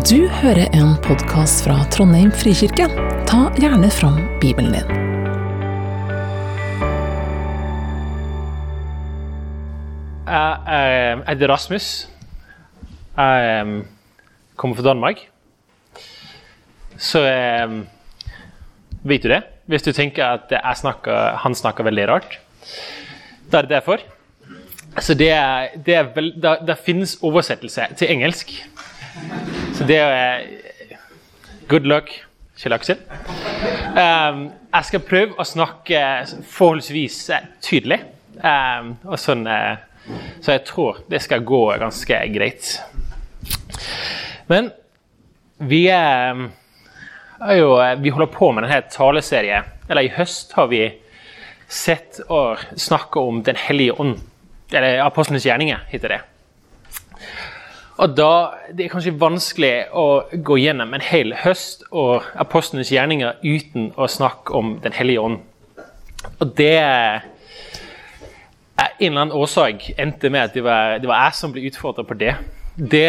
Du hører en podkast fra Trondheim frikirke. Ta gjerne fram Bibelen din. Jeg eh, heter Rasmus. Jeg eh, kommer fra Danmark. Så eh, vet du det. Hvis du tenker at snakker, han snakker veldig rart, da er det derfor. Så det, det, er vel, det, det finnes oversettelse til engelsk. Så det er Good luck, Kjell Aksel. Um, jeg skal prøve å snakke forholdsvis tydelig. Um, og sånn, uh, så jeg tror det skal gå ganske greit. Men vi, uh, jo, vi holder på med denne taleserien. Eller i høst har vi sett og snakka om Den hellige ånd. Eller Apostlenes gjerninger, heter det. Og da, Det er kanskje vanskelig å gå gjennom en hel høst og apostlenes gjerninger uten å snakke om Den hellige ånd. Og det er En eller annen årsak endte med at det var, det var jeg som ble utfordra på det. Det,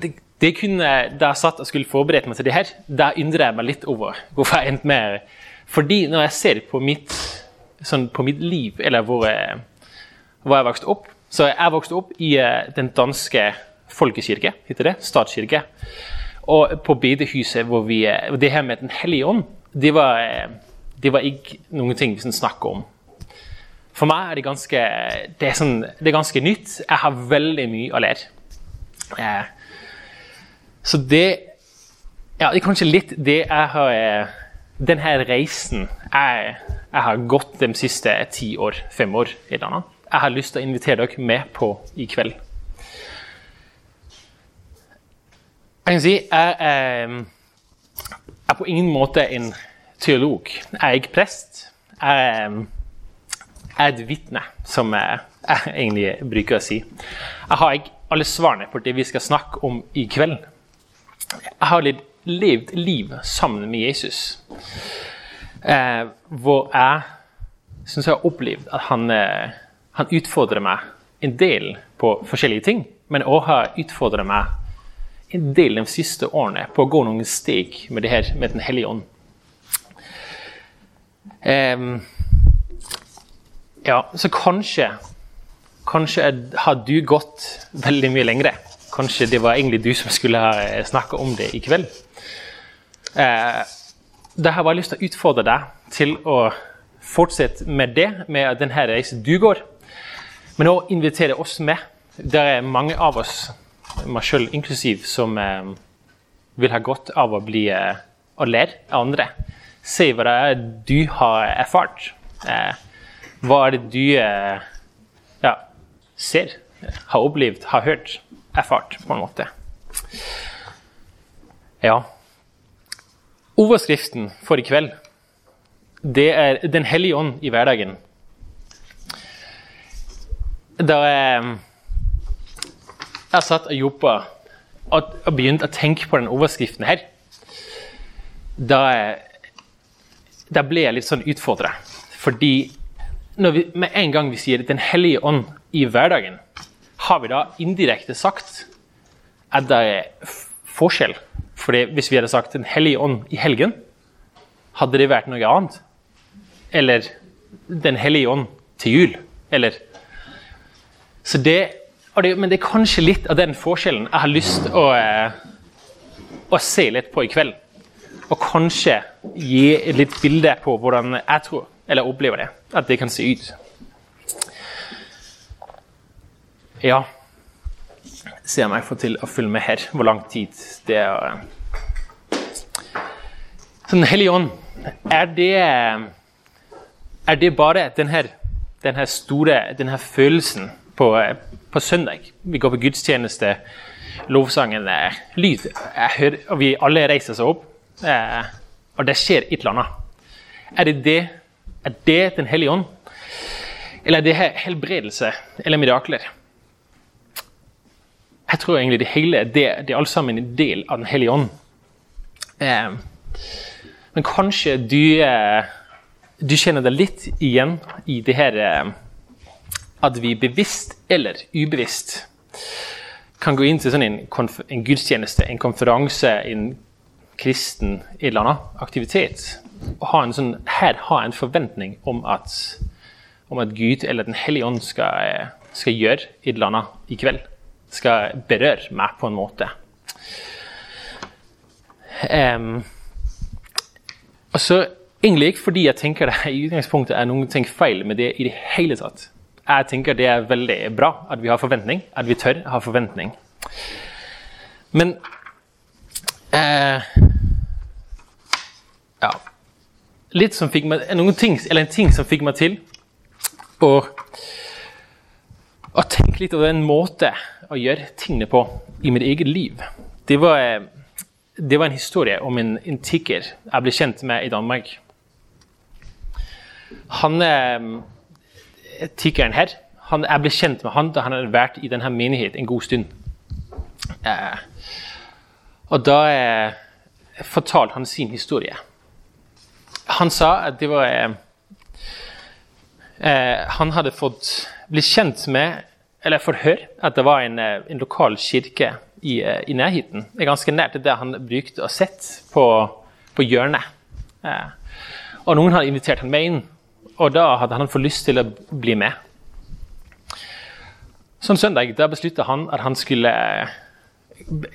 det, det kunne, Da jeg satt og skulle forberede meg til det her, da undrer jeg meg litt over hvorfor jeg endte med Fordi når jeg ser på mitt, sånn, på mitt liv, eller hvor, hvor jeg vokste opp så jeg vokste opp i eh, den danske folkekirke, heter det, statskirke. Og på bedehuset hvor vi eh, Det her med Den hellige ånd, det var, eh, det var ikke noen ting vi snakker om. For meg er det ganske det er, sånn, det er ganske nytt. Jeg har veldig mye å lære. Så det Ja, det er kanskje litt det jeg har Denne reisen jeg, jeg har gått de siste ti år, fem år. et eller annet jeg har lyst til å invitere dere med på i kveld. Jeg kan si jeg er, er på ingen måte en teolog. Jeg er ikke prest. Jeg er et vitne, som jeg, egentlig bruker å si. Jeg har ikke alle svarene på det vi skal snakke om i kveld. Jeg har levd liv sammen med Jesus, eh, hvor jeg syns jeg har opplevd at han eh, han utfordrer meg en del på forskjellige ting, men òg har utfordret meg en del de siste årene på å gå noen steg med det her med Den hellige ånd. Um, ja, så kanskje Kanskje har du gått veldig mye lengre. Kanskje det var egentlig du som skulle ha snakka om det i kveld. Eh, da har jeg bare lyst til å utfordre deg til å fortsette med det, med denne reisen du går. Men å invitere oss med. Det er mange av oss, meg sjøl inklusiv, som eh, vil ha godt av å bli eh, og lære av andre. Se hva det er du har erfart. Eh, hva er det du eh, ja, ser, har opplevd, har hørt, erfart, på en måte. Ja. Overskriften for i kveld, det er Den hellige ånd i hverdagen da jeg, jeg satt og jobba og, og begynte å tenke på den overskriften her, da, da ble jeg litt sånn utfordra. Fordi vi, med en gang vi sier 'Den hellige ånd' i hverdagen, har vi da indirekte sagt at det er forskjell. Fordi hvis vi hadde sagt 'Den hellige ånd' i helgen, hadde det vært noe annet. Eller 'Den hellige ånd' til jul. Eller det, det, men det er kanskje litt av den forskjellen jeg har lyst å, eh, å, se litt på i kveld. Og kanskje gi litt bilde på hvordan jeg tror, eller opplever det, at det kan se ut. Ja Se om jeg får til å følge med her, hvor lang tid det er. Så Den hellige ånd, er det, er det bare denne, denne store denne følelsen på, på, søndag. Vi går på gudstjeneste. Lovsangen er lyd. Hører, og vi alle reiser seg opp. Eh, og det skjer et eller annet. Er det det? Er det Den hellige ånd? Eller er det helbredelse eller mirakler? Jeg tror egentlig det hele det, det er alt sammen en del av Den hellige ånd. Eh, men kanskje du, eh, du kjenner deg litt igjen i det her eh, at vi bevisst eller ubevisst kan gå inn til sånn en, en, gudstjeneste, en konferanse, en kristen en eller annen aktivitet, og ha en sånn, her ha en forventning om at, om at Gud eller Den hellige ånd skal, skal gjøre et eller annet i kveld. Skal berøre meg på en måte. Um, og så Egentlig ikke fordi jeg tenker det i utgangspunktet er noen ting feil med det i det hele tatt. Jeg tenker det er veldig bra at vi har forventning, at vi tør ha forventning. Men eh, Ja. Litt som fikk meg, noen ting, eller en ting som fikk meg til å, å tenke litt over en måte å gjøre tingene på i mitt eget liv. Det var, eh, det var en historie om en, en tigger jeg ble kjent med i Danmark. Han eh, tiggeren her han, Jeg ble kjent med han da han hadde vært i denne menigheten en god stund. Eh, og da eh, fortalte han sin historie. Han sa at det var eh, eh Han hadde fått bli kjent med, eller fått høre, at det var en, eh, en lokal kirke i, eh, i, nærheten. Ganske nært det han brukte å sett på, på hjørnet. og noen hadde invitert han med inn, og da hadde han fått lyst til å bli med. Sånn søndag da besluttet han at han skulle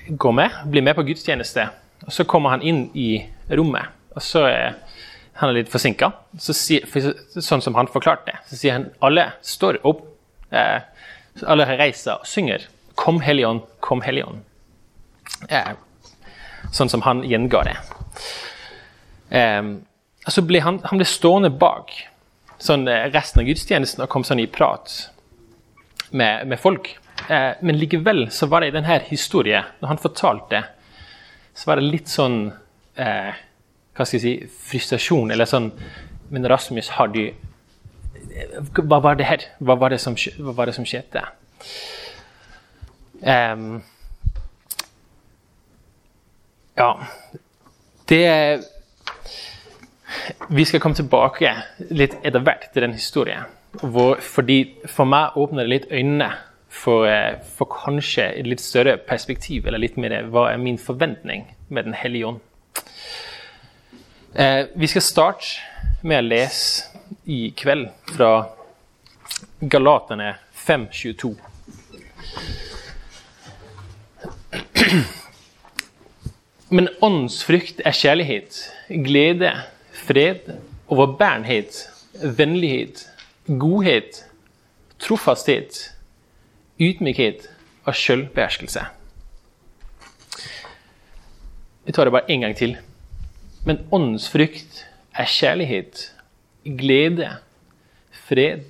gå med, bli med på gudstjeneste. Og Så kommer han inn i rommet, og så er han litt forsinka. Så sånn som han forklarte det, så sier han alle står opp. Eh, alle reiser og synger 'Kom Helligånd, kom Helligånd'. Eh, sånn som han gjenga det. Eh, så ble han, han ble stående bak sånn, eh, resten av gudstjenesten og kom sånn i prat med, med folk. Eh, men likevel så var det i denne historien, når han fortalte, så var det litt sånn eh, Hva skal jeg si Frustrasjon, eller sånn Men Rasmus, har du Hva var det her? Hva var det som, hva var det som skjedde? Um, ja Det Vi skal komme tilbake litt etter hvert til den historien. Hvor, fordi For meg åpner det litt øynene for, eh, for, kanskje et litt større perspektiv, eller litt mer hva er min forventning med Den hellige ånd. Eh, vi skal starte med å lese i kveld fra Galaterne 5.22. Men åndsfrykt er kjærlighet, glede, fred, overbærenhet, vennlighet, godhet, trofasthet ydmykhet og sjølbeherskelse. Vi tar det bare en gang til. Men åndens frykt er kjærlighet, glede, fred,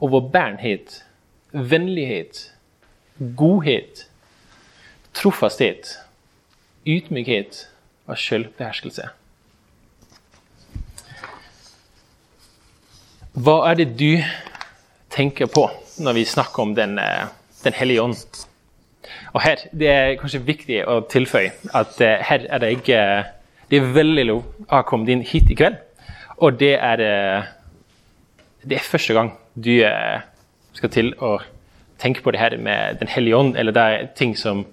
overbærenhet, vennlighet, godhet, trofasthet, ydmykhet og selvbeherskelse. Hva er det du tenker på når vi snakker om Den, eh, den hellige ånd. Og her, Det er kanskje viktig å tilføye at uh, her er det ikke Det er veldig lov å ha kommet inn hit i kveld. Og det er, uh, det er første gang du skal til å tenke på det her med Den hellige ånd, eller det er ting som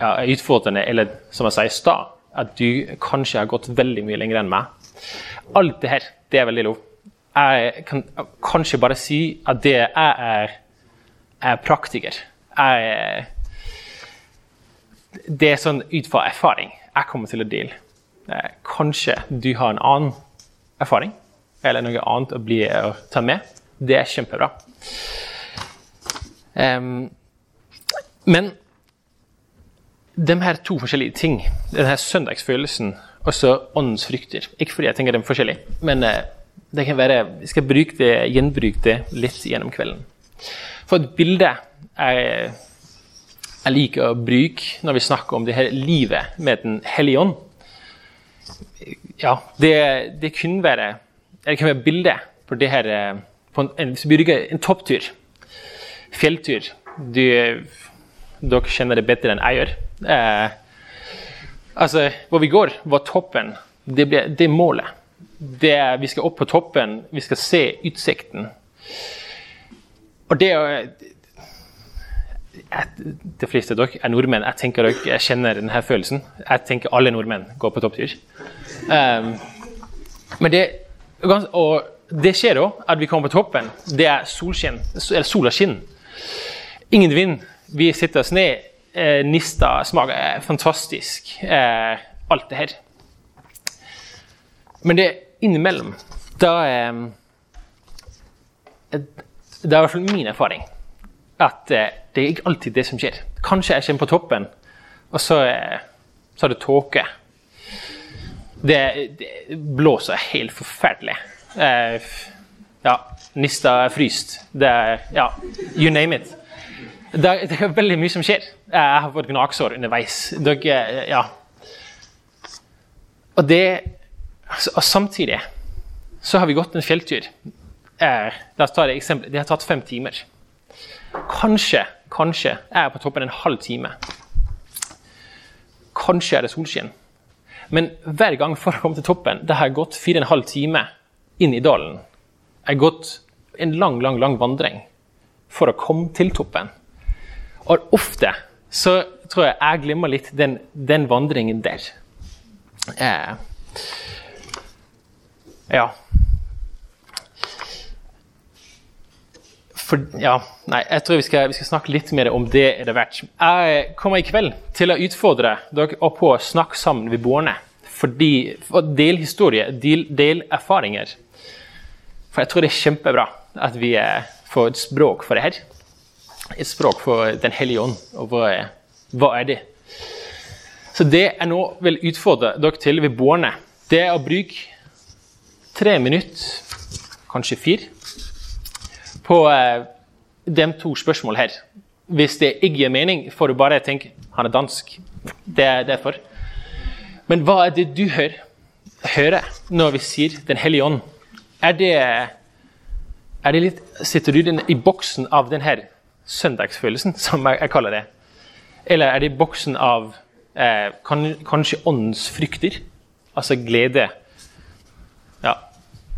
ja, er utfordrende, eller som jeg sa i stad, at du kanskje har gått veldig mye lenger enn meg. Alt det her, det er veldig lov jeg kan kanskje bare si at det jeg er, er praktiker. Jeg, det er sånn ut fra erfaring jeg kommer til å dele. Eh, kanskje du har en annen erfaring eller noe annet å, bli, å ta med. Det er kjempebra. Um, men de her to forskjellige ting, denne søndagsfølelsen og så åndens frykter Ikke fordi jeg tenker de er forskjellige, men uh, det kan være, Jeg skal bruke det, gjenbruke det litt gjennom kvelden. For et bilde jeg, jeg liker å bruke når vi snakker om det her livet med Den hellige ånd Ja, det, det kunne være det kan være bilde på det her på en, bruker en topptur, fjelltur du, Dere kjenner det bedre enn jeg gjør. Eh, altså, hvor vi går, var toppen. Det, ble, det målet det, vi skal opp på toppen, vi skal se utsikten. Og det jeg, De fleste av dere er nordmenn. Jeg tenker dere jeg kjenner denne følelsen. Jeg tenker alle nordmenn går på topptur. Um, men det, og det skjer òg, at vi kommer på toppen. Det er solskinn, eller sola skinner. Ingen vind. Vi sitter oss ned. Eh, Nista smaker eh, fantastisk. Eh, alt det her. Men det innimellom, da er Det er i hvert fall min erfaring at eh, det er ikke alltid det som skjer. Kanskje jeg kommer på toppen, og så, eh, så er det tåke. Det, det, blåser helt forferdelig. Eh, ja, nista er fryst. Det er Ja, you name it. Det er, det er, veldig mye som skjer. Jeg har fått gnagsår underveis. Dere, ja. Og det Og samtidig så har vi gått en fjelltur. Eh, la oss ta det eksempelet. Det har tatt fem timer. Kanskje, kanskje er jeg på toppen en halv time. Kanskje er det solskinn. Men hver gang for å komme til toppen, det har gått fire og en halv time inn i dalen. Jeg har gått en lang, lang, lang vandring for å komme til toppen. Og ofte så tror jeg jeg glemmer litt den, den vandringen der. Eh, ja. For, ja, nei, jeg tror vi skal, vi skal, snakke litt mer om det er det verdt. Jeg kommer i kveld til å utfordre dere på å snakke sammen ved bordene. Fordi, for del historie, del, del, erfaringer. For jeg tror det er kjempebra at vi eh, får et språk for det her. Et språk for Den hellige ånd. Og hva, hva er det? Så det jeg nå vil utfordre dere til ved bordene, det er å bruke tre minutter, kanskje fire, på eh, de to spørsmålene her. Hvis det ikke gir mening, får du bare tenke han er dansk. Det er derfor. Men hva er det du hører, hører når vi sier Den hellige ånd? Er det, er det litt, Sitter du i boksen av denne søndagsfølelsen, som jeg, jeg, kaller det? Eller er det i boksen av eh, kan, kanskje åndens frykter? Altså glede.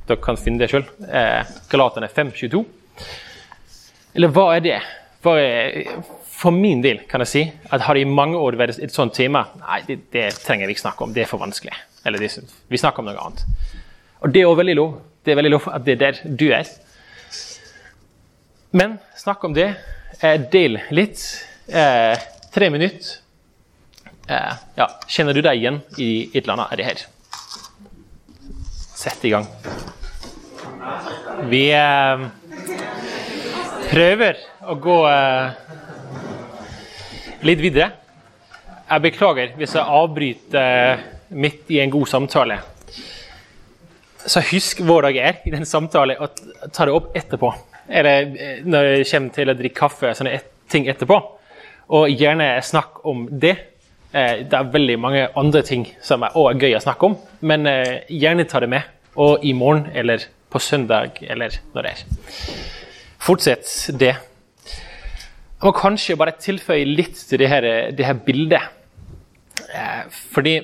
Dere kan finne det sjøl. Eh, Galaterne 5.22. Eller hva er det? Er, for min del kan jeg si at har det i mange år vært et sånt tema Nei, det, det trenger vi ikke snakke om. Det er for vanskelig. Eller det, vi snakker om noe annet. Og det er også veldig lov. Det er veldig lov at det er der du er. Men snakk om det. Eh, del litt. Eh, tre minutter. Eh, ja, kjenner du deg igjen i et eller annet av det her? Sett i gang. Vi eh, prøver å gå eh, litt videre. Jeg beklager hvis jeg avbryter eh, midt i en god samtale. Så husk hvor dere er i den samtalen, og ta det opp etterpå. Eller eh, når det kommer til å drikke kaffe, sånne ting etterpå. Og gjerne snakk om det. Eh, det er veldig mange andre ting som er også gøy å snakke om, men eh, gjerne ta det med. Og i morgen eller på søndag eller når det er. Fortsett det. Jeg må kanskje bare tilføye litt til det her, det her bildet. Eh, fordi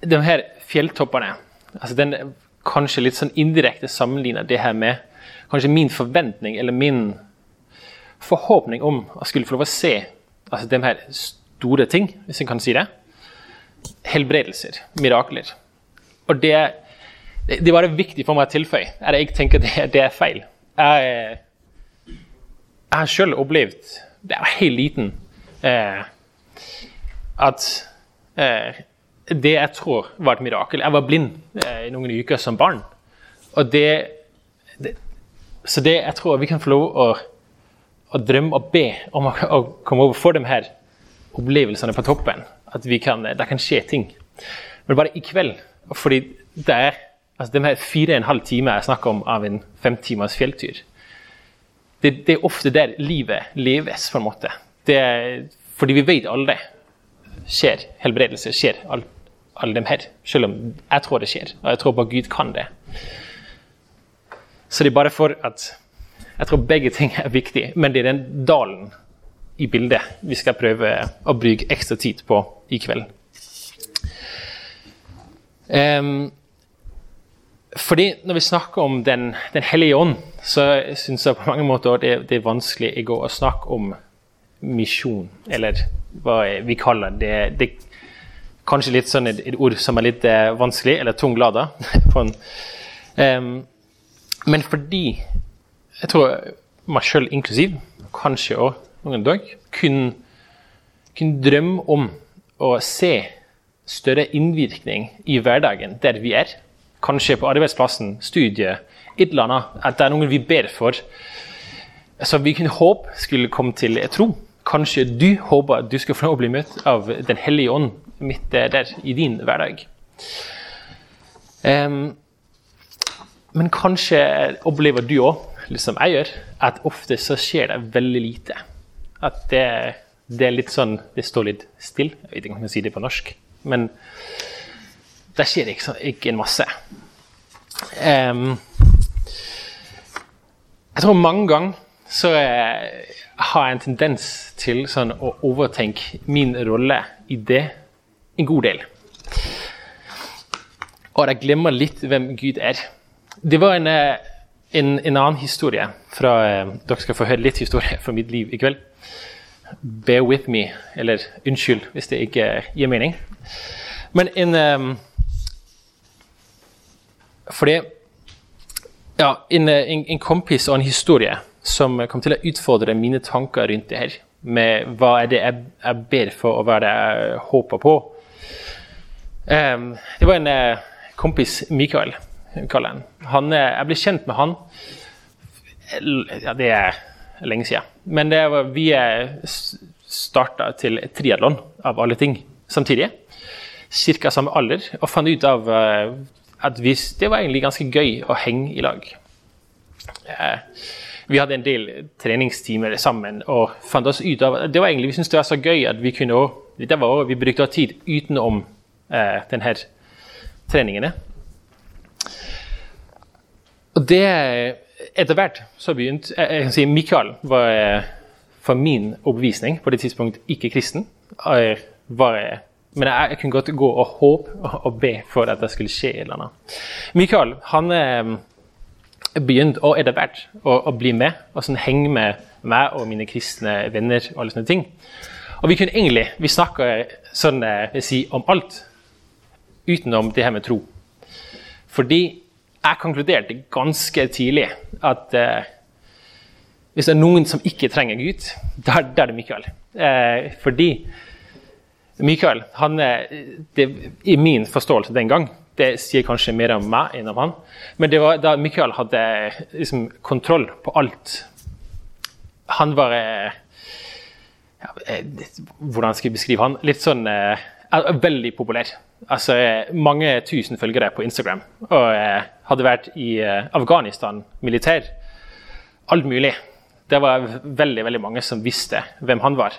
de her fjelltoppene altså den Kanskje litt sånn indirekte sammenligner det her med kanskje min forventning eller min forhåpning om å skulle få lov å se altså de her store ting, hvis en kan si det. Helbredelser, mirakler. Og det er det var det viktig for meg å tilføye. Jeg tenker det, det er feil. Jeg, jeg har selv opplevd, da jeg var helt liten, eh, at eh, det jeg tror var et mirakel Jeg var blind eh, i noen uker som barn. Og det, det, Så det jeg tror vi kan få lov å, å drømme og be om å, å komme over for de her opplevelsene på toppen. At kan, det kan skje ting. Men bare i kveld. Fordi det er Altså De her fire og en halv time jeg snakker om av en femtimers fjelltur, det, det, er ofte der livet leves, på en måte. Er, fordi vi vet aldri skjer helbredelse, skjer alle all dem her. Selv om jeg tror det skjer, og jeg tror bare Gud kan det. Så det er bare for at Jeg tror begge ting er viktig, men det er den dalen i bildet vi skal prøve å bruke ekstra tid på i kveld. Um, fordi når vi snakker om Den, den hellige ånd, så syns jeg på mange måter det, det er vanskelig i går å snakke om misjon, eller hva vi kaller det. det kanskje litt sånn et, et, ord som er litt eh, vanskelig, eller tunglada. um, men fordi jeg tror meg sjøl inklusiv, kanskje òg noen dag, kunne, kunne drømme om å se større innvirkning i hverdagen der vi er. Kanskje på arbeidsplassen, studiet, et eller annet. At det er noen vi ber for. Så vi kunne håpe skulle komme til tro. Kanskje du håper at du skal få lov bli møtt av Den hellige ånd midt der i din hverdag. Um, men kanskje opplever du òg, liksom jeg gjør, at ofte så skjer det veldig lite. At det, det er litt sånn Det står litt stille. Jeg vet ikke om jeg kan si det på norsk. Men det skjer ikke, ikke en masse. Um, jeg tror mange ganger så eh, har jeg en tendens til sånn å overtenke min rolle i det en god del. Og jeg glemmer litt hvem Gud er. Det var en, eh, en, en annen historie fra eh, Dere skal få høre litt historie fra mitt liv i kveld. Bear with me, eller unnskyld hvis det ikke gir mening. Men en um, Fordi ja, en, en, en kompis og en historie som kom til å utfordre mine tanker rundt det her. Med hva er det jeg, jeg ber for, og hva er det jeg håper på. Um, det var en uh, kompis, Mikael, kaller han. uh, jeg ble kjent med han ja, Det er lenge siden. Men var, vi starta til triatlon, av alle ting, samtidig. Ca. samme alder. Og fant ut av uh, at vi, det var egentlig ganske gøy å henge i lag. Uh, vi hadde en del treningstimer sammen og fant oss ut av det var egentlig, Vi syntes det var så gøy at vi kunne det var, vi brukte tid utenom eh, denne treningene. Og det Etter hvert så begynte jeg kan si Mikael var eh, for min overbevisning på det tidspunkt ikke kristen. Jeg var, men jeg, jeg, kunne godt gå og håpe og be for at det skulle skje et eller annet. Mikael han begynte begynt å etter hvert å, å, bli med og sånn, henge med meg og mine kristne venner. Og alle sånne ting. Og vi kunne egentlig, vi snakker sånn, eh, si, om alt utenom det her med tro. Fordi jeg konkluderte ganske tidlig at eh, hvis det er noen som ikke trenger Gud, da, er det Mikael. Eh, fordi Mikael, han, det, i min forståelse den gang, det sier kanskje mer om meg enn om han. Men det var da Mikael hadde liksom, kontroll på alt. Han var eh, ja, eh, Hvordan skal jeg beskrive han? Litt sånn eh, Veldig populær. Altså mange tusen følgere på Instagram. Og eh, hadde vært i eh, Afghanistan militær. Alt mulig. Det var veldig veldig mange som visste hvem han var,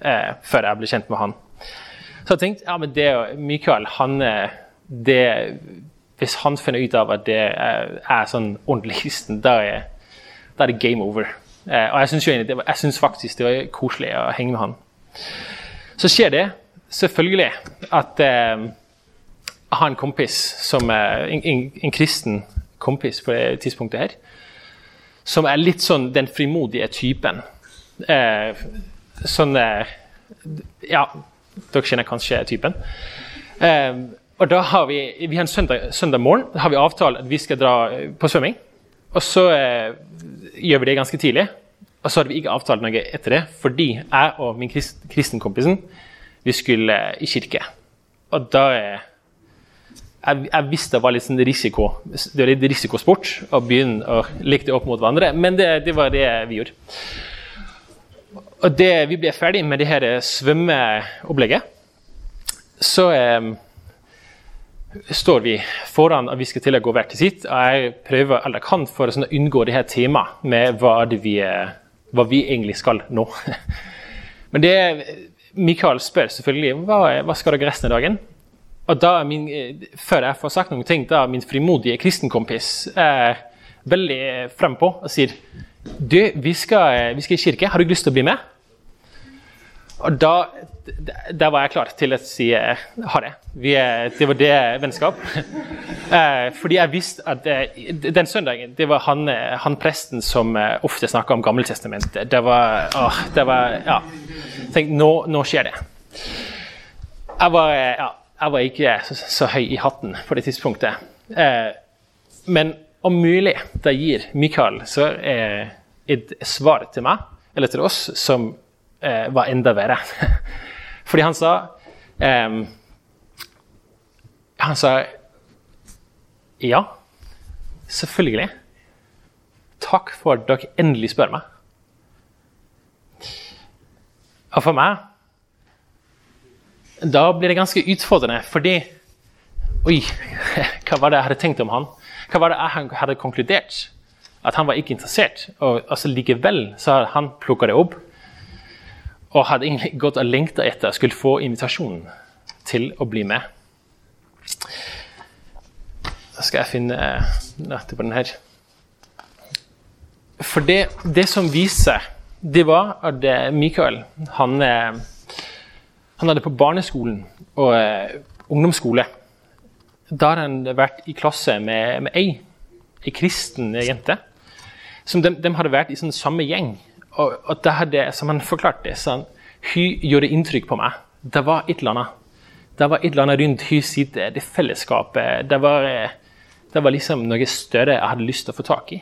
eh, før jeg ble kjent med han. Så jeg tenkte ja, men det Michael han det, Hvis han finner ut av at det er, er sånn ordentlig kristen, da er, da er, det game over. Eh, og jeg syns, faktisk det var koselig å henge med han. Så skjer det selvfølgelig at eh, jeg har en kompis som en, en, en, kristen kompis på det tidspunktet her, som er litt sånn den frimodige typen. Eh, sånn eh, Ja, dere kjenner kanskje typen. Eh, og da har vi, vi har en søndag, søndag morgen har vi avtalt at vi skal dra eh, på svømming. Og så eh, gjør vi det ganske tidlig. Og så hadde vi ikke avtalt noe etter det, fordi jeg og min krist, kristenkompisen vi skulle i kirke. Og da eh, jeg, jeg, visste det var litt sånn risiko det var litt risikosport å begynne å legge det opp mot hverandre, men det, det var det vi gjorde. Og det, vi ble ferdig med det her svømmeopplegget, så eh, står vi foran at vi skal til å gå hver til sitt. og Jeg prøver alt jeg kan for å sånn, unngå det her temaet med hva, vi, hva vi egentlig skal nå. Men det Mikael spør selvfølgelig hva, hva skal dere resten av dagen. Og da min, Før jeg får sagt noen ting, da min frimodige kristenkompis er veldig frempå og sier du, vi skal, vi skal i kirke, har du lyst til å bli med? Og da, da var jeg klar til å si eh, ha det. Er, det var det vennskap. Eh, fordi jeg visste at eh, den søndagen det var han, han presten som ofte snakka om Gammeltestamentet. Det var, åh, det var Ja. Tenk, nå, nå skjer det. Jeg var, ja, jeg var ikke så, så høy i hatten på det tidspunktet. Men om mulig, da gir Mikael så et svar til meg, eller til oss, som eh, var enda verre. Fordi han sa eh, Han sa ja, selvfølgelig. Takk for at dere endelig spør meg. Og for meg Da blir det ganske utfordrende, fordi Oi, hva var det jeg hadde tenkt om han? Hva var det jeg hadde konkludert? At han var ikke interessert. Og altså, likevel så hadde han plukka det opp og hadde egentlig gått og lengta etter skulle få invitasjonen til å bli med. Da skal jeg finne nettet på den her. For det, det som viser, det var at Mikael han, han hadde på barneskolen og eh, ungdomsskole Da hadde han vært i klasse med, med ei, ei kristen jente. Som de, de hadde vært i sånn samme gjeng. Og, og det hadde, som han forklarte sånn, hun gjorde inntrykk på meg. Det var et eller annet. Det var et eller annet rundt hun sitt det fellesskapet. Det var, det var liksom noe større jeg hadde lyst til å få tak i.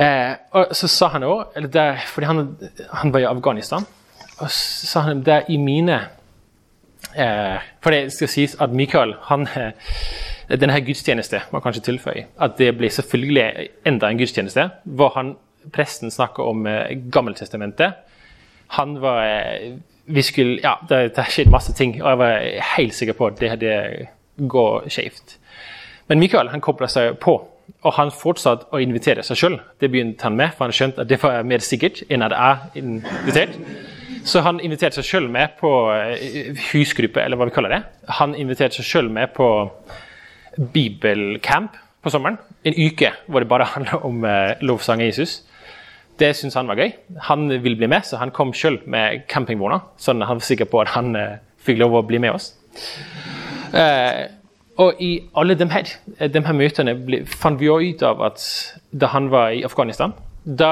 Eh, og så sa han òg, fordi han, han, var i Afghanistan, og så sa han det i mine eh, For det skal sies at Mikael han, eh, denne her gudstjeneste må jeg kanskje tilføye at det blir selvfølgelig enda en gudstjeneste hvor han, presten snakker om eh, Gammeltestamentet. Han var eh, vi skulle, ja, det, det skjedde masse ting, og jeg var helt sikker på at det hadde gått skjevt. Men Mikael han kobla seg på, og han fortsatte å invitere seg sjøl. Det begynte han med, for han skjønte at det var mer sikkert enn at jeg invitert. Så han inviterte seg sjøl med på eh, husgruppe, eller hva vi kaller det. Han inviterte seg sjøl med på bibelcamp på sommeren. En uke hvor det bare handler om eh, lovsang av Jesus. Det syntes han var gøy. Han ville bli med, så han kom sjøl med campingvogna. Sånn han var sikker på at han eh, fikk lov å bli med oss. Eh, og i alle de her, de her møtene ble, fant vi òg ut av at da han var i Afghanistan, da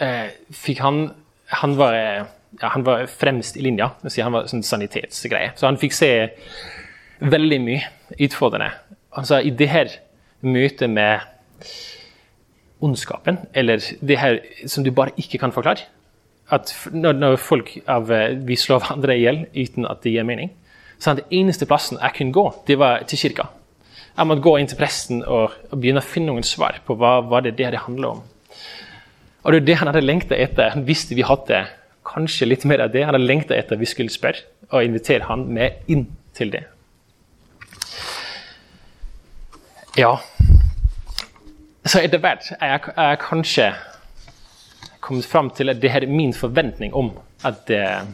uh, fikk han Han var, ja, han var fremst i linja. Han var sånn sanitetsgreie. Så han fikk se veldig mye utfordrende. Altså, I det her møtet med ondskapen, eller det her som du bare ikke kan forklare at Når, folk av, vi slår hverandre i hjel uten at det gir mening så Den eneste plassen jeg kunne gå, det var til kirka. Jeg måtte gå inn til presten og, og begynne å finne noen svar på hva hva det det handla om. Og det er det han hadde lengta etter. Han visste vi hadde kanskje litt mer av det. Han hadde lengta etter vi skulle spørre, og invitere han med inn til det. Ja. Så etter hvert er jeg, er jeg kanskje kommet fram til at det her er min forventning om at, ja,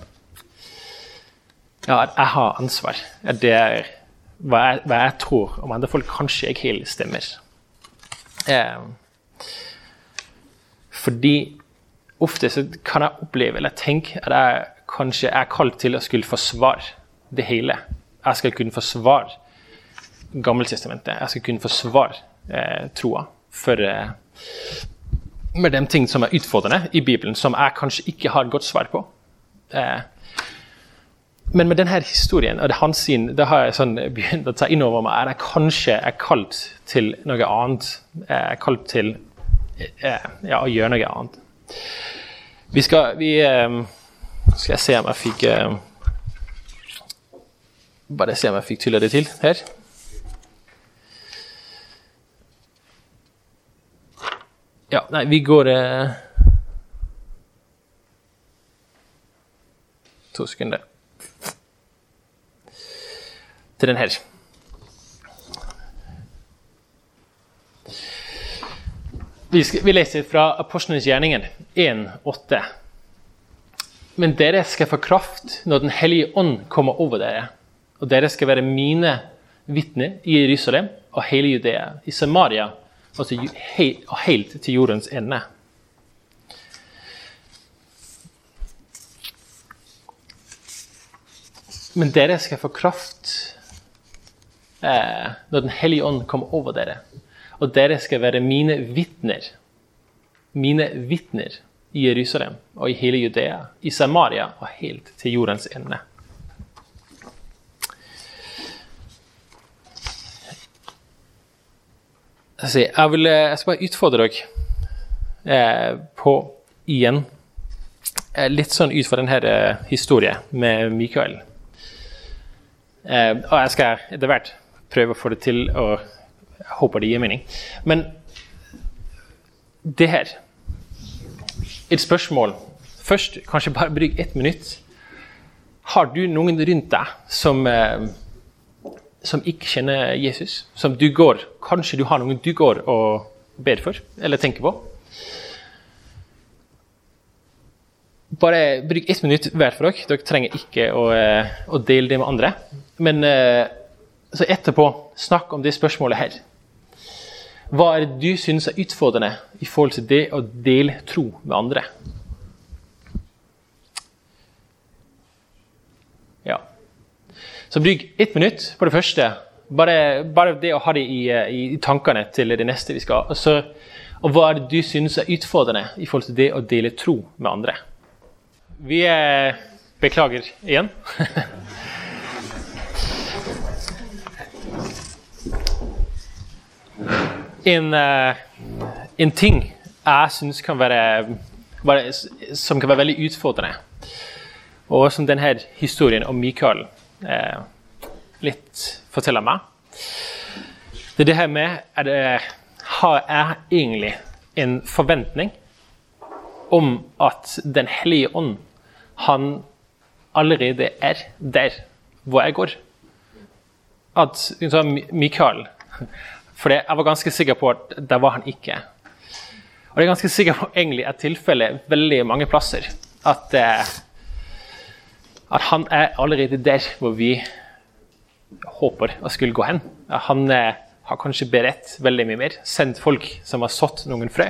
at jeg har ansvar. At det er hva jeg, hva jeg tror om andre folk kanskje ikke helt stemmer. Eh, fordi ofte så kan jeg oppleve eller tenke at jeg kanskje er kalt til å skulle forsvare det hele. Jeg skal kunne forsvare Gammeltestamentet. Jeg skal kunne forsvare eh, troa for eh, med de ting som er utfordrende i Bibelen, som jeg kanskje ikke har et godt svar på. Eh, men med denne historien og det hans sin, det har jeg sånn begynt å ta inn over meg at jeg kanskje er kalt til noe annet. Jeg er kalt til eh, ja, å gjøre noe annet. Vi skal vi, eh, Skal jeg se om jeg fikk eh, Bare se om jeg fikk tylla det til her. Ja, nei, vi går eh, To sekunder. Til den her. Vi, skal, vi leser fra Apostlenes gjerninger 1,8. Men dere skal få kraft når Den hellige ånd kommer over dere. Og dere skal være mine vitner i Jerusalem og hele Judea, i Samaria altså he helt til jordens ende. Men dere skal få kraft eh, når Den hellige ånd kommer over dere. Og dere skal være mine vitner. Mine vitner i Jerusalem og i hele Judea, i Samaria og helt til jordens ende. Jeg, vil, jeg skal bare utfordre dere eh, på igjen eh, Litt sånn ut fra denne eh, historien med Mikael. Eh, og jeg skal etter hvert prøve å få det til, og håper det gir mening. Men det her Et spørsmål. Først, kanskje bare bruk ett minutt. Har du noen rundt deg som eh, som ikke kjenner Jesus, som du går Kanskje du har noen du går og ber for, eller tenker på. Bare bruk ett minutt hver for dere. Dere trenger ikke å, eh, å dele det med andre. Men eh, så etterpå, snakk om det spørsmålet her. Hva er det du syns er utfordrende i forhold til det å dele tro med andre? Ja. Så bruk ett minutt på det første. Bare, bare det å ha det i, eh, i, tankene til det neste vi skal. Og, så, og hva er det du synes er utfordrende i forhold til det å dele tro med andre? Vi er, eh, beklager igjen. en, uh, en ting jeg syns kan være, som kan være veldig utfordrende, og som denne historien om Mikael eh, litt fortelle meg. Det er det her med er det, har jeg egentlig en forventning om at Den hellige ånd han allerede er der hvor jeg går. At Mikael For jeg var ganske sikker på at der var han ikke. Og jeg er ganske sikker på egentlig et tilfelle veldig mange plasser. At eh, at han er allerede der hvor vi håper å skulle gå hen. Han eh, har kanskje beredt veldig mye mer, sendt folk som har sådd noen frø.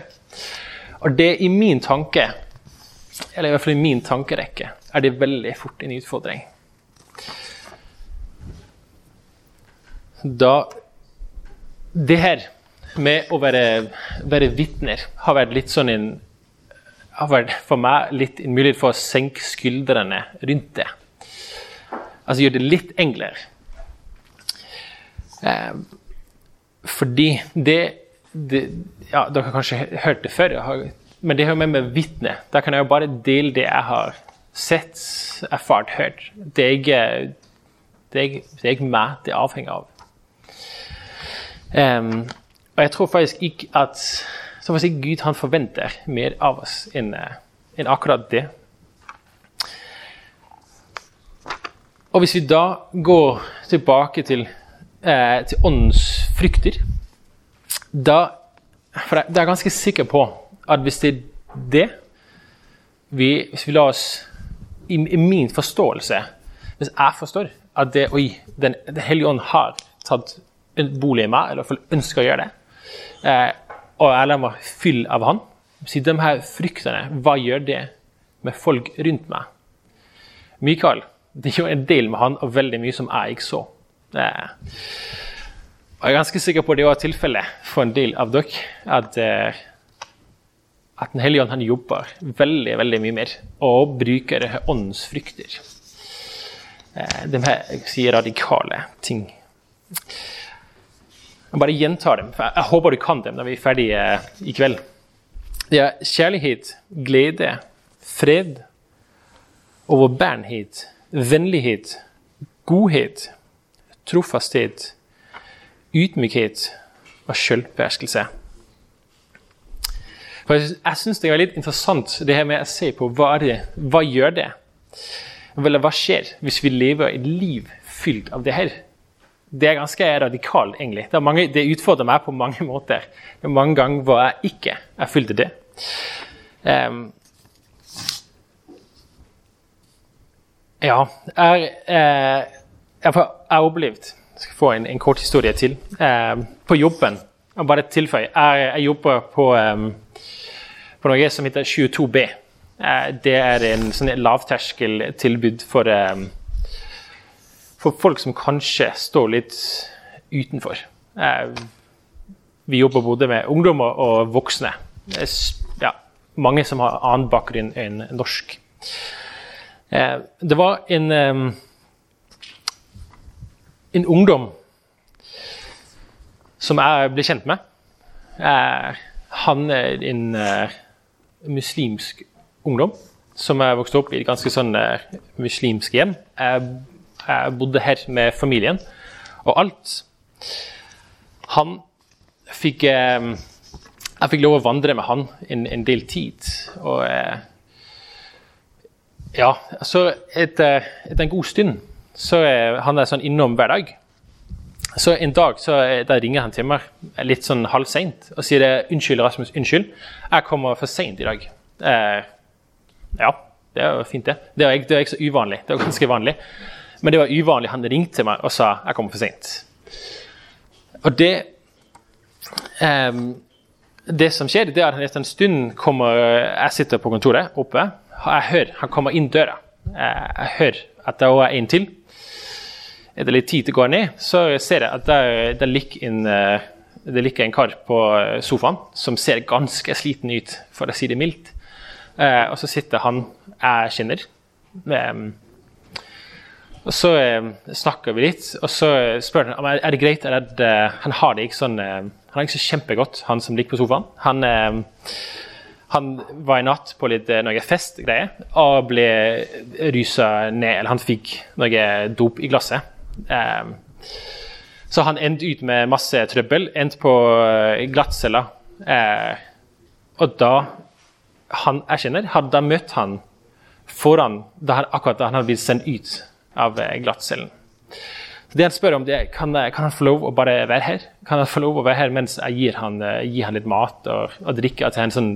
Og det i min tanke, eller i hvert fall i min tankerekke, er det veldig fort en utfordring. Da Det her med å være, være vitner har vært litt sånn en har vært for meg litt en mulighet for å senke skuldrene rundt det. Altså gjøre det litt enklere. Eh, fordi det, det, Ja, dere har kanskje hørt det før, men det har med med vitne. Da kan jeg jo bare dele det jeg har sett, erfart, hørt. Det er ikke, det er, meg det avhenger av. Um, og jeg tror faktisk ikke at så får si Gud han forventer mer av oss enn eh, en akkurat det. Og hvis vi da går tilbake til, eh, til åndens frykter da, For jeg, er ganske sikker på at hvis det er det vi, Hvis vi lar oss i, i, min forståelse Hvis jeg forstår at det, oi, Den, den hellige ånd har tatt en bolig i meg, eller i hvert fall ønsker å gjøre det, eh, og jeg meg fylle av Han. Så de her fryktene, hva gjør det med folk rundt meg? Mikael, det gjør en del med han, og veldig mye som jeg ikke så. Og jeg er ganske sikker på det var tilfellet for en del av dere. At, eh, at Den hellige ånd jobber veldig veldig mye mer og bruker åndens frykter. Eh, de her sier radikale ting. Jeg bare gjentar dem, for jeg håper du kan dem når vi er ferdige i kveld. Det er kjærlighet, glede, fred, overbærenhet, vennlighet, godhet, trofasthet, ydmykhet og selvbeherskelse. Jeg syns det er litt interessant det her med å se på hva, det, hva gjør det Eller hva skjer hvis vi lever et liv fylt av det her? Det er ganske radikalt, egentlig. Det, mange, det, utfordrer meg på mange måter. Det er mange ganger hvor jeg ikke er fulgte det. Um, ja, jeg, eh, jeg har opplevd Jeg skal få en, en kort historie til. Eh, på jobben jeg Bare tilføye. Jeg, jeg jobber på, um, på noe som heter 22B. Eh, det er en sånn lavterskeltilbud for um, for folk som kanskje står litt utenfor. Eh, vi jobber både med ungdommer og voksne. Ja, mange som har annen bakgrunn enn norsk. Eh, det var en, en ungdom som jeg ble kjent med. Han er en muslimsk ungdom som vokste opp i et ganske sånn muslimsk hjem. Jeg bodde her med familien. Og alt Han fikk eh, Jeg fikk lov å vandre med han en, en del tid. Og eh, ja, så etter, etter, en god stund så er han er sånn innom hver dag. Så en dag så da ringer han til meg litt sånn halv seint og sier det, 'Unnskyld, Rasmus. Unnskyld. Jeg kommer for seint i dag.' Eh, ja, det er jo fint, det. Det er, det er ikke så uvanlig. Det er ganske vanlig. Men det var uvanlig. Han ringte meg og sa jeg kommer for sent'. Og det um, Det som skjer, det er at etter en stund kommer Jeg sitter på kontoret oppe. og Jeg hører han kommer inn døra. Jeg hører at det er en til. Er det litt tid til å gå ned, så ser jeg at det, der ligger en, det ligger en kar på sofaen som ser ganske sliten ut, for å si det mildt. Og så sitter han jeg kjenner. Um, og Så eh, snakker vi litt, og så spør han er det greit. Er det, han har det ikke sånn eh, han har ikke så kjempegodt, han som ligger på sofaen. Han, eh, han var i natt på litt eh, noe festgreier og ble rysa ned. Eller han fikk noe dop i glasset. Eh, så han endte ut med masse trøbbel. Endte på eh, glattcella. og da han kjenner, hadde da møtt han foran da han, akkurat da han hadde blitt sendt ut av eh, glattcellen. Det han spør om, det er kan, kan han få lov å bare være her Kan han få lov å være her mens jeg gir han, eh, gir han litt mat og, og drikke, at han sånn,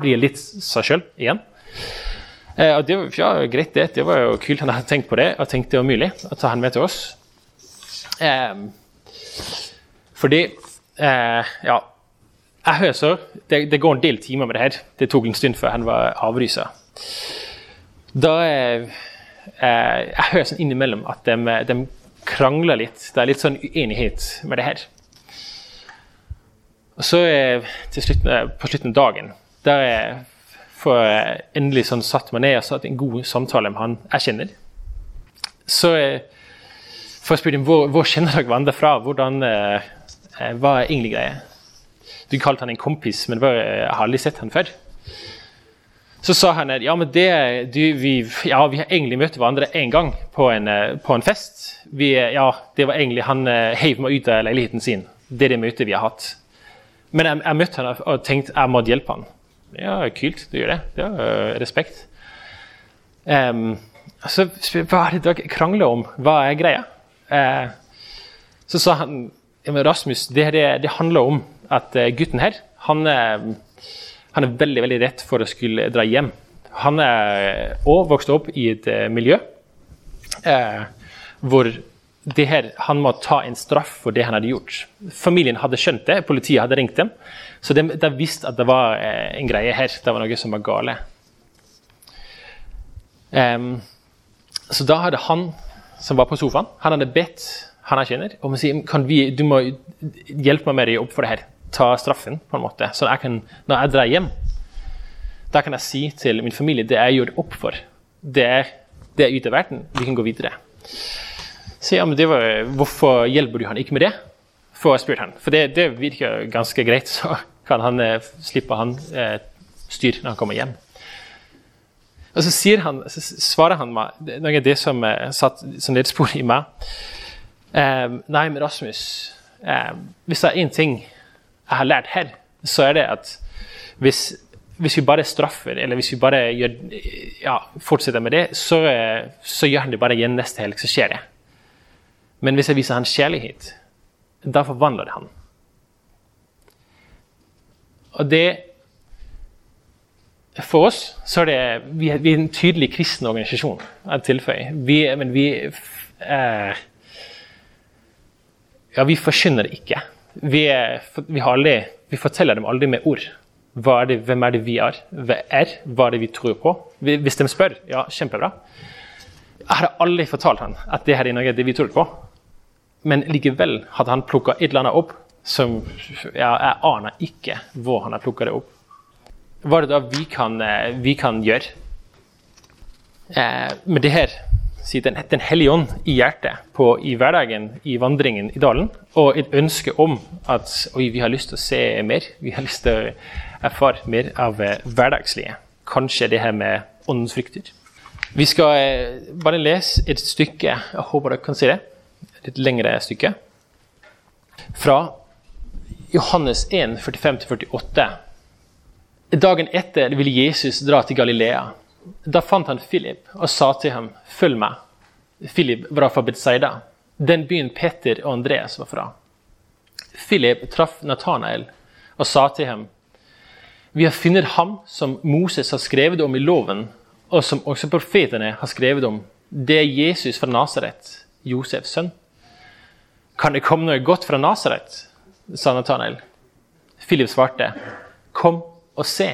blir litt seg sjøl igjen. Eh, og det ja, greit, det. Det var jo kult. Han hadde tenkt på det og tenkt det var mulig å ta han med til oss. Eh, fordi eh, Ja, jeg hører det, det, går en del timer med det her. Det tok en stund før han var avrysa. Da Eh, jeg hører sånn innimellom at de, de, krangler litt. Det er litt sånn uenighet med det her. Og så eh, på slutten av dagen der jeg får jeg endelig sånn satt meg ned og satt en god samtale med han jeg kjenner. Så får jeg spørre hvor, hvor kjenner dere hverandre fra. Hvordan, eh, hva er egentlig greia? Du kalte han en kompis, men jeg har aldri sett han før. Så sa han at ja, men det, du, vi, ja, vi har egentlig møtt hverandre én gang på en, eh, på en fest. Vi, ja, det var egentlig Han uh, heiv meg ut av leiligheten sin. Det er det møtet vi har hatt. Men jeg, jeg møtte han og tenkte jeg måtte hjelpe han. Ja, kult, du gjør det. Det er uh, respekt. Um, så hva er det dere krangler om? Hva er greia? Uh, så sa han Rasmus, det, det, det handler om at gutten her han han er veldig veldig rett for å skulle dra hjem. Han er òg vokst opp i et uh, miljø eh, hvor her, han må ta en straff for det han hadde gjort. Familien hadde skjønt det, politiet hadde ringt dem. Så de, de visste at det var uh, en greie her. Det var noe som var gale. Um, så da hadde han som var på sofaen, han hadde bedt han jeg kjenner, om å si kan vi, du må hjelpe meg med å opp for det her ta straffen, på en måte. Så jeg kan, når jeg drar hjem, da kan jeg si til min familie det jeg gjorde opp for, det det er ute av verden. Vi kan gå videre. Så ja, men det var, Hvorfor hjelper du han ikke med det? Får jeg spurt han. For det, det, virker ganske greit, så kan han eh, slippe han eh, styr når han kommer hjem. Og så, sier han, så svarer han meg noe av det som eh, satt som ledespor i meg. Eh, nei, men Rasmus, eh, hvis det er én ting jeg har lært her, så er det at hvis, hvis vi bare straffer, eller hvis vi bare gjør, ja, fortsetter med det, så, så, gjør han det bare igjen neste helg, så skjer det. Men hvis jeg viser han kjærlighet, da forvandler det han. Og det For oss så er det Vi er, en tydelig kristen organisasjon. Vi, men vi eh, Ja, vi forkynner ikke vi, vi, aldri, vi, forteller dem aldri med ord. Er det, hvem er det vi er? Hva er? Hva er det vi tror på? Hvis de spør, ja, kjempebra. Jeg hadde aldri fortalt han at det her i Norge er det vi trodde på. Men likevel hadde han plukka et eller annet opp som ja, Jeg aner ikke hvor han har plukka det opp. Hva er det da vi kan, eh, vi kan gjøre eh, med det her? Si den, den hellige ånd i hjertet, på, i hverdagen, i vandringen i dalen. Og et ønske om at oi, vi har lyst til å se mer. Vi har lyst til å erfare mer av eh, hverdagslige. Kanskje det her med åndens frykter. Vi skal eh, bare lese et stykke, jeg håper dere kan se det, et lengre stykke, fra Johannes 1, 45-48. Dagen etter ville Jesus dra til Galilea. Da fant han Philip og sa til ham, 'Følg meg'. Philip var fra Betzaida, den byen Peter og Andreas var fra. Philip traff Nathanael og sa til ham, 'Vi har funnet ham som Moses har skrevet om i loven' og som også profetene har skrevet om, det er Jesus fra Nasaret, Josefs sønn. Kan det komme noe godt fra Nasaret? sa Nathanael. Philip svarte, kom og se.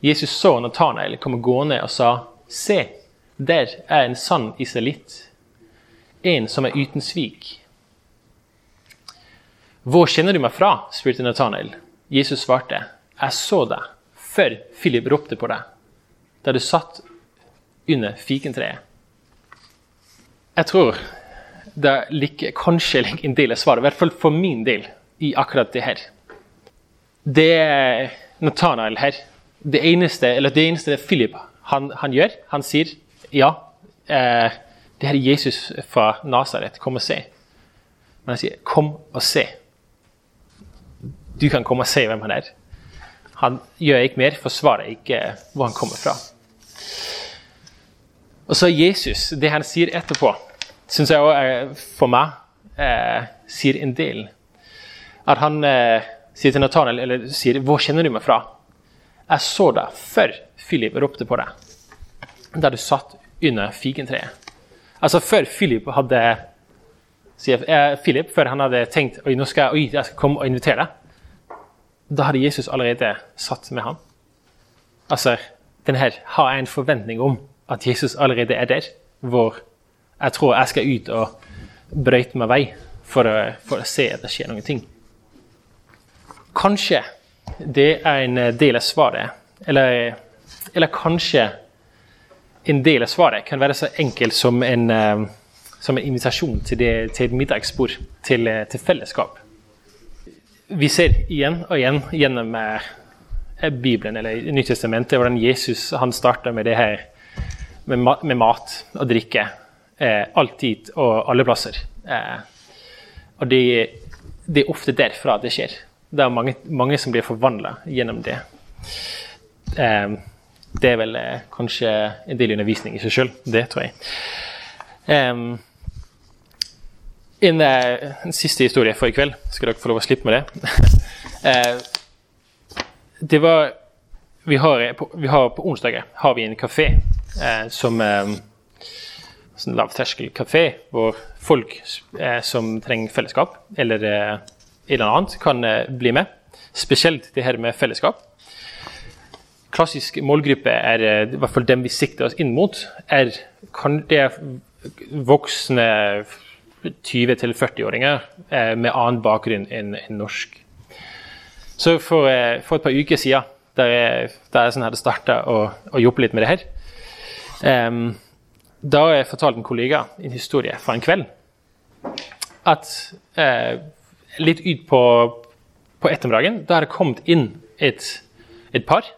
Jesus så Nathanael komme gående og sa, se, der er en sann israelitt, en som er uten svik. Hvor kjenner du meg fra? spurte Nathanael. Jesus svarte, jeg så deg før Philip ropte på deg da du satt under fikentreet. Jeg tror det ligger kanskje en del av svaret, i hvert fall for min del, i akkurat det her. Det er Nathanael her. Det eneste, det eneste Philip han, han gjør, han sier ja, eh, det her er Jesus fra Nasaret, kom og se. Men han sier 'kom og se'. Du kan komme og se hvem han er. Han gjør ikke mer, forsvarer ikke hvor han kommer fra. Og så Jesus, det han sier etterpå, syns jeg også for meg eh, sier en del. At han eh, sier til Nathaniel, eller sier 'Hvor kjenner du meg fra?' 'Jeg så deg før Philip ropte på deg, da du satt under fikentreet'. Altså før Philip hadde sier, eh, Philip, før han hadde tenkt oi, nå skal jeg, oi, jeg skal komme og invitere deg, da hadde Jesus allerede satt med ham. Altså, den her har jeg en forventning om at Jesus allerede er der, hvor jeg tror jeg skal ut og brøyte meg vei for å, for å se at det skjer noen ting. Kanskje det er en del av svaret, eller, eller kanskje en del av svaret kan være så enkelt som en, uh, som en invitasjon til, det, til, et middagsbord, til, uh, til, fellesskap. Vi ser igjen og igjen gjennom Bibelen eller Nyttestamentet hvordan Jesus han starta med det her med, mat, med mat og drikke. Eh, alltid og alle plasser. Eh, og det, det, er ofte derfra det skjer. Det er mange, mange som blir forvandla gjennom det. Eh, det er vel eh, kanskje en del undervisning i seg sjøl, det tror jeg. Um, en, en, siste historie for i kveld. Skal dere få lov å slippe med det? uh, det var vi har, på, vi har på onsdager har vi en kafé eh, som eh, sånn lavterskelkafé, hvor folk eh, som trenger fellesskap, eller eh, eller annet, kan eh, bli med. Spesielt det her med fellesskap. Klassisk målgruppe er eh, i hvert fall dem vi sikter oss inn mot, er, kan, det voksne 20-40-åringer eh, med annen bakgrunn enn norsk. Så for, for, et par uker siden, der jeg, der jeg sånn hadde starta å, å jobbe litt med det her, Um, da har jeg fortalt en kollega en historie fra en kveld. At uh, litt ut på, ettermiddagen, da har det kommet inn et, et par.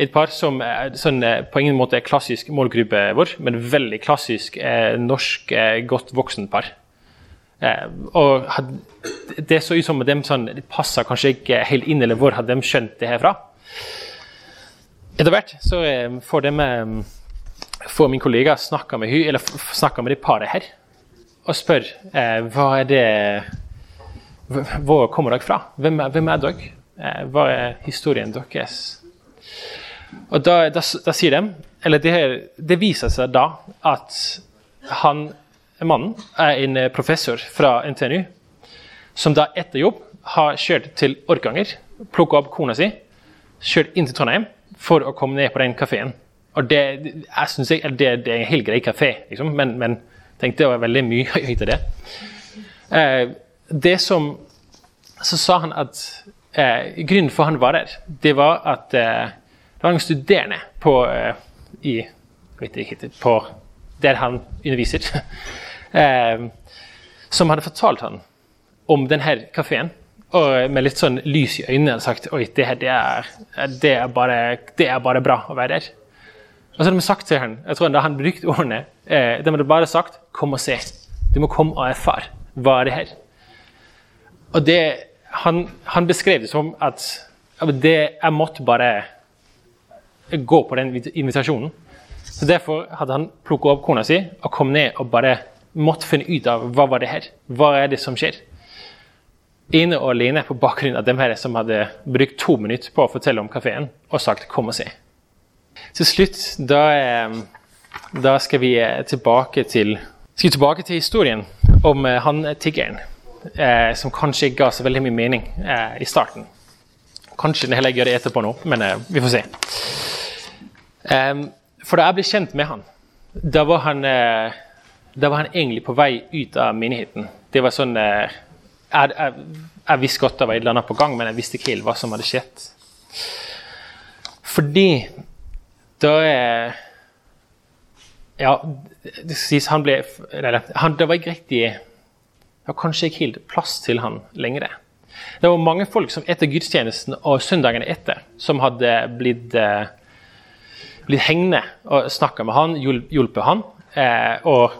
Et par som er, sånn, eh, på ingen måte er klassisk målgruppe vår, men veldig klassisk eh, norsk, eh, godt voksen par. Eh, og had, det så ut som at de sånn, passa kanskje ikke helt inn, eller hvor hadde de skjønt det herfra? Etter hvert så eh, får de får min kollega snakke med, eller snakke med det paret her og spør eh, hva er det Hvor kommer dere fra? Hvem er, hvem er dere? Eh, hva er historien deres? Og da, da, da sier de Eller det, det, viser seg da at han, mannen er en professor fra NTNU som da etter jobb har kjørt til Orkanger, plukka opp kona si, kjørt inn til Trondheim for å komme ned på den kafeen Og det, jeg synes jeg, det, det er en helt grei kafé, liksom, men, men tenkte det var veldig mye høyt av det. Eh, det som Så sa han at eh, grunnen for han var der, det var at eh, det var en studerende på eh, i, ikke, på der han underviser, eh, som hadde fortalt han om denne kafeen. Og med litt sånn lys i øynene hadde sagt oi, det her det er, det er, bare, det er bare bra å være der. Og så hadde de sagt til han, jeg tror da han brukte ordene, eh, de hadde bare sagt 'kom og se'. Du må komme og erfare. Hva er det her? Og det, han, han beskrev det som at det, jeg måtte bare gå på den invitasjonen. Så Derfor hadde han plukket opp kona si og kom ned og bare måtte finne ut av hva var det her Hva er det som skjer. Ene og alene på bakgrunn av dem her som hadde brukt to minutter på å fortelle om kafeen og sagt 'kom og se'. Til slutt, da, eh, da skal vi eh, tilbake til, skal vi tilbake til historien om eh, han tiggeren. Eh, som kanskje ikke ga så veldig mye mening eh, i starten. Kanskje Den heller gjør det etterpå nå, men eh, vi får se. for da jeg ble kjent med han, da var han, da var han egentlig på vei ut av menigheten. Det var sånn jeg, jeg, jeg visste godt det var et eller annet på gang, men jeg visste ikke helt hva som hadde skjedd. Fordi da Ja, det sies han ble han, Det var ikke riktig var kanskje ikke helt plass til han lenger. Det var mange folk som etter gudstjenesten og søndagene etter som hadde blitt, eh, blitt hengende og snakka med han, hjulpet han eh, og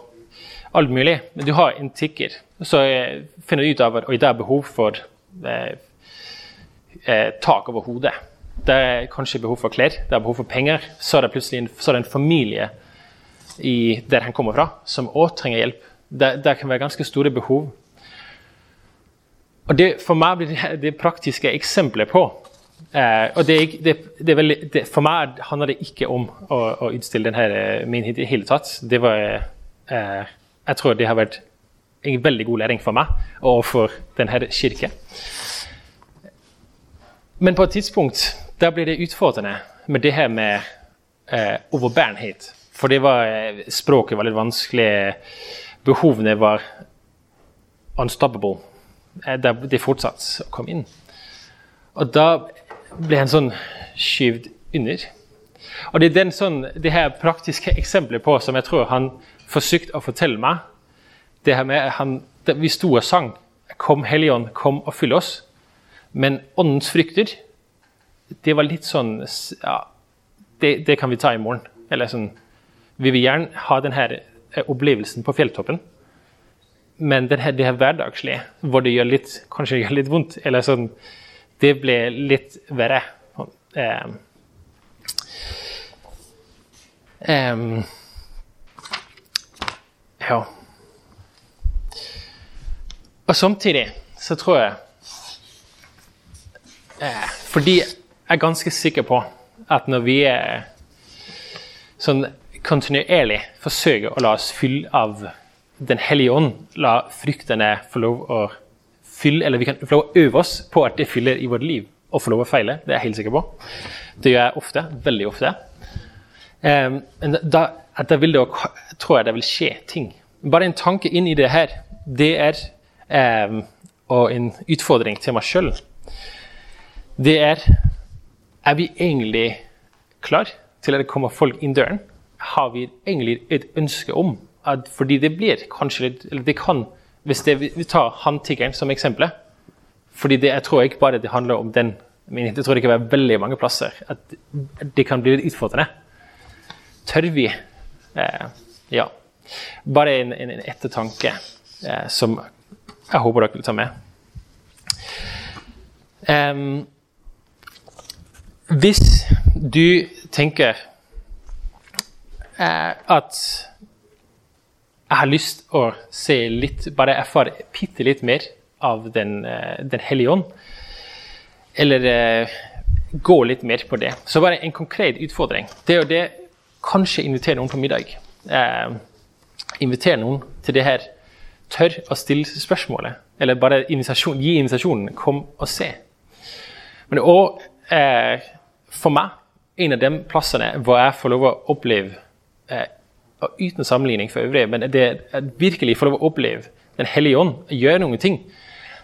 alt mulig. Men du har en tigger, så jeg finner du ut av at det er behov for eh, eh, tak over hodet. Det er kanskje behov for klær, det er behov for penger. Så er det plutselig en, er det en familie i, der han kommer fra, som òg trenger hjelp det, det, kan være ganske store behov. Og det, For meg blir det, det praktiske eksempler på eh, og det, veldig, For meg handler det ikke om å, å utstille denne min hit i hele tatt. Det var, eh, jeg tror det har vært en veldig god læring for meg og for denne kirke. Men på et tidspunkt da blir det utfordrende med det her med eh, overbærenhet. For det var, eh, språket var litt vanskelig behovene var unstoppable. Det de å komme inn. Og da ble han sånn skyvd under. Og Det er den sånn, det her praktiske eksempelet på som jeg tror han forsøkte å fortelle meg. det her med han, det, Vi sto og sang 'Kom Helligånd, kom og fyll oss'. Men åndens frykter, det var litt sånn ja, det, det, kan vi ta i morgen. Eller sånn, Vi vil gjerne ha denne opplevelsen på fjelltoppen. Men det her, det her hverdagslige, hvor det gjør litt, kanskje gjør litt vondt, eller sånn, det ble litt verre. Um, um, ja. Og samtidig så tror jeg eh, Fordi jeg er ganske sikker på at når vi er sånn kontinuerlig forsøker å la oss fylle av Den hellige ånd, la fryktene få lov å fylle, eller vi kan få lov å øve oss på at det fyller i vårt liv, og få lov å feile. Det er jeg helt sikker på. Det gjør jeg ofte. Veldig ofte. Um, da, da vil det, tror jeg det vil skje ting. Bare en tanke inn i det her, det er um, og en utfordring til meg sjøl. Det er Er vi egentlig klar til at det kommer folk inn døren? Har vi egentlig et ønske om at Fordi det blir kanskje litt Eller det kan Hvis det, vi tar handtiggeren som eksempel fordi det, Jeg tror ikke bare det handler om den. Men jeg tror det kan være veldig mange plasser at det kan bli litt utfordrende. Tør vi? Eh, ja. Bare en, en, en ettertanke eh, som jeg håper dere vil ta med. Um, hvis du tenker at jeg har lyst å se litt, bare erfare bitte litt mer av Den, eh, den hellige ånd. Eller eh, gå litt mer på det. Så bare en konkret utfordring. Det er jo det kanskje invitere noen på middag. Eh, invitere noen til det her. Tør å stille spørsmålet. Eller bare invitasjon, gi invitasjonen. Kom og se. Men òg eh, for meg en av de plassene hvor jeg får lov å oppleve eh, uten sammenligning for øvrig, men det er virkelig lov å oppleve Den hellige ånd gjøre noen ting,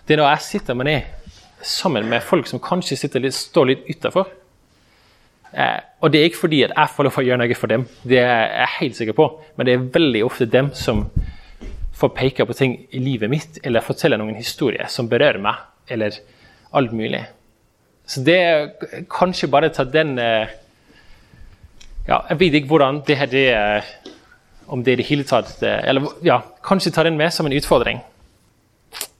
det er når jeg sitter meg ned sammen med folk som kanskje litt, står litt utafor. Eh, og det er ikke fordi at jeg får lov å gjøre noe for dem, det er jeg helt sikker på, men det er veldig ofte dem som får peke på ting i livet mitt, eller fortelle noen historier som berører meg, eller alt mulig. Så det er kanskje bare ta den eh, ja, Jeg vet ikke hvordan det her det er om det i det hele tatt Eller ja, kanskje ta den med som en utfordring.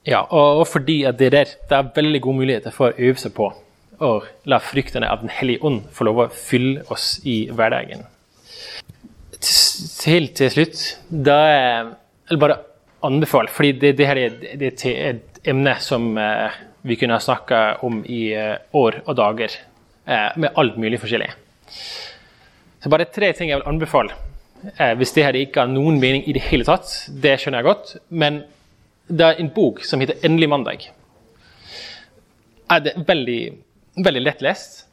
Ja, og, fordi at det der det er veldig gode muligheter for å øve seg på å la fryktene av Den hellige ånd få lov å fylle oss i hverdagen. Helt til slutt da Eller bare anbefale, fordi det, det her er, det er et emne som eh, vi kunne ha snakka om i eh, år og dager, eh, med alt mulig forskjellig. Så bare tre ting jeg vil anbefale Eh, hvis det her ikke har noen mening i det hele tatt, det skjønner jeg godt. Men det er en bok som heter 'Endelig mandag'. Er det veldig, veldig lettlest.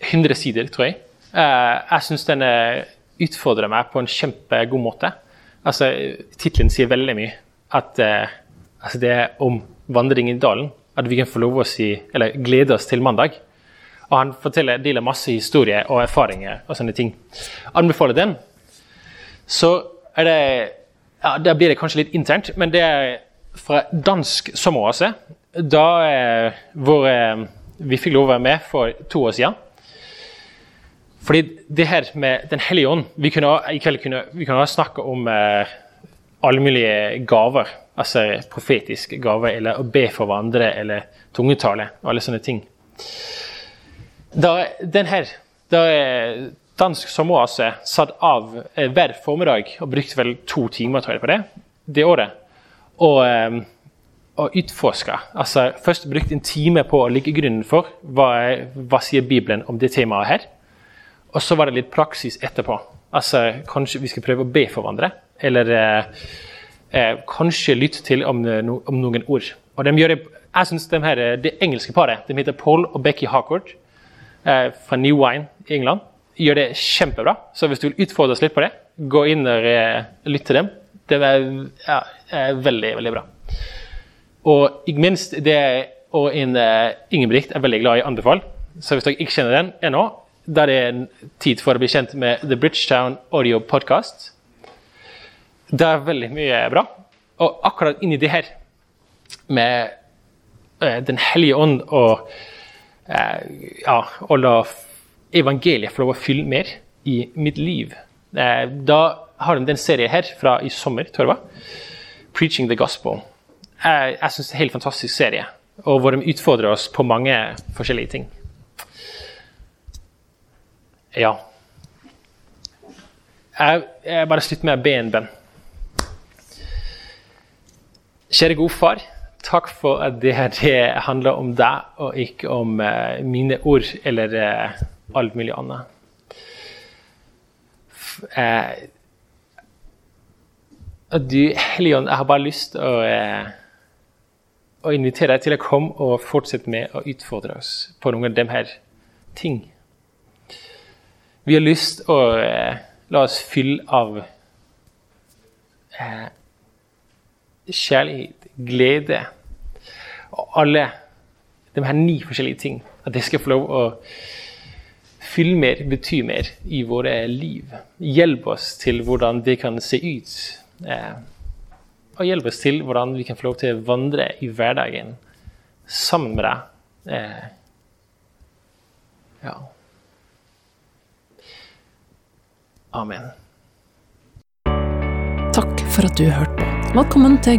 100 sider, tror jeg. Eh, jeg syns den eh, utfordrer meg på en kjempegod måte. Altså, Tittelen sier veldig mye. At altså det er om vandring i dalen. At vi kan få lov å si, eller glede oss til mandag. Og han forteller, deler masse historier og erfaringer og sånne ting. Anbefaler den. Så er det ja, Der blir det kanskje litt internt, men det er fra dansk sommeroase. Da eh, hvor eh, vi fikk lov å være med for to år siden. Fordi det her med Den hellige ånd Vi kunne i kveld kunne, vi kunne snakke om eh, alle mulige gaver. Altså profetiske gaver, eller å be for hverandre, eller tungetale. og alle sånne ting. Den her, da Dansk sommeroase satt av eh, hver formiddag og brukte vel to timer tror jeg, på det det året. Og, eh, og utforska. Altså, først brukte en time på å ligge grunnen for hva, hva sier Bibelen om det temaet her. Og så var det litt praksis etterpå. Altså, Kanskje vi skal prøve å be for hverandre. Eller eh, eh, kanskje lytte til om, om, noen ord. Og de gjør det, jeg synes de her, Det engelske paret de heter Paul og Becky Harcourt fra New Wine i England. Gjør det kjempebra. Så hvis du vil utfordre oss litt på det, gå inn og lytte lytt til dem. Det er, ja, er veldig, veldig bra. Og ikke minst det og en uh, Ingebrigt er veldig glad i anbefal. Så hvis dere ikke kjenner den ennå, da er det en tid for å bli kjent med The Bridgetown Audio Podcast. Det er veldig mye bra. Og akkurat inni det her, med Den hellige ånd og Eh, ja, å la evangeliet få lov å fylle mer i mitt liv. Eh, da har de den serien her fra i sommer, jeg 'Preaching the Gospel'. Jeg, jeg syns det er en helt fantastisk serie, og hvor de utfordrer oss på mange forskjellige ting. Ja. Jeg, jeg bare slutter med å be en bønn. Kjære gode far. Takk for at det, her handler om deg, og ikke om uh, mine ord eller uh, alt mulig annet. Uh, du, Helion, jeg har bare lyst til å, å, invitere deg til å komme og fortsette med å utfordre oss på noen av de her ting. Vi har lyst til å la oss fylle av kjærlighet, glede og alle de her ni forskjellige ting. At det skal få lov å fylle mer, bety mer i våre liv. Hjelp oss til hvordan det kan se ut. Eh, og hjelp oss til hvordan vi kan få lov til å vandre i hverdagen sammen med deg. Eh, ja. Amen. Takk for at du hørte på. Velkommen til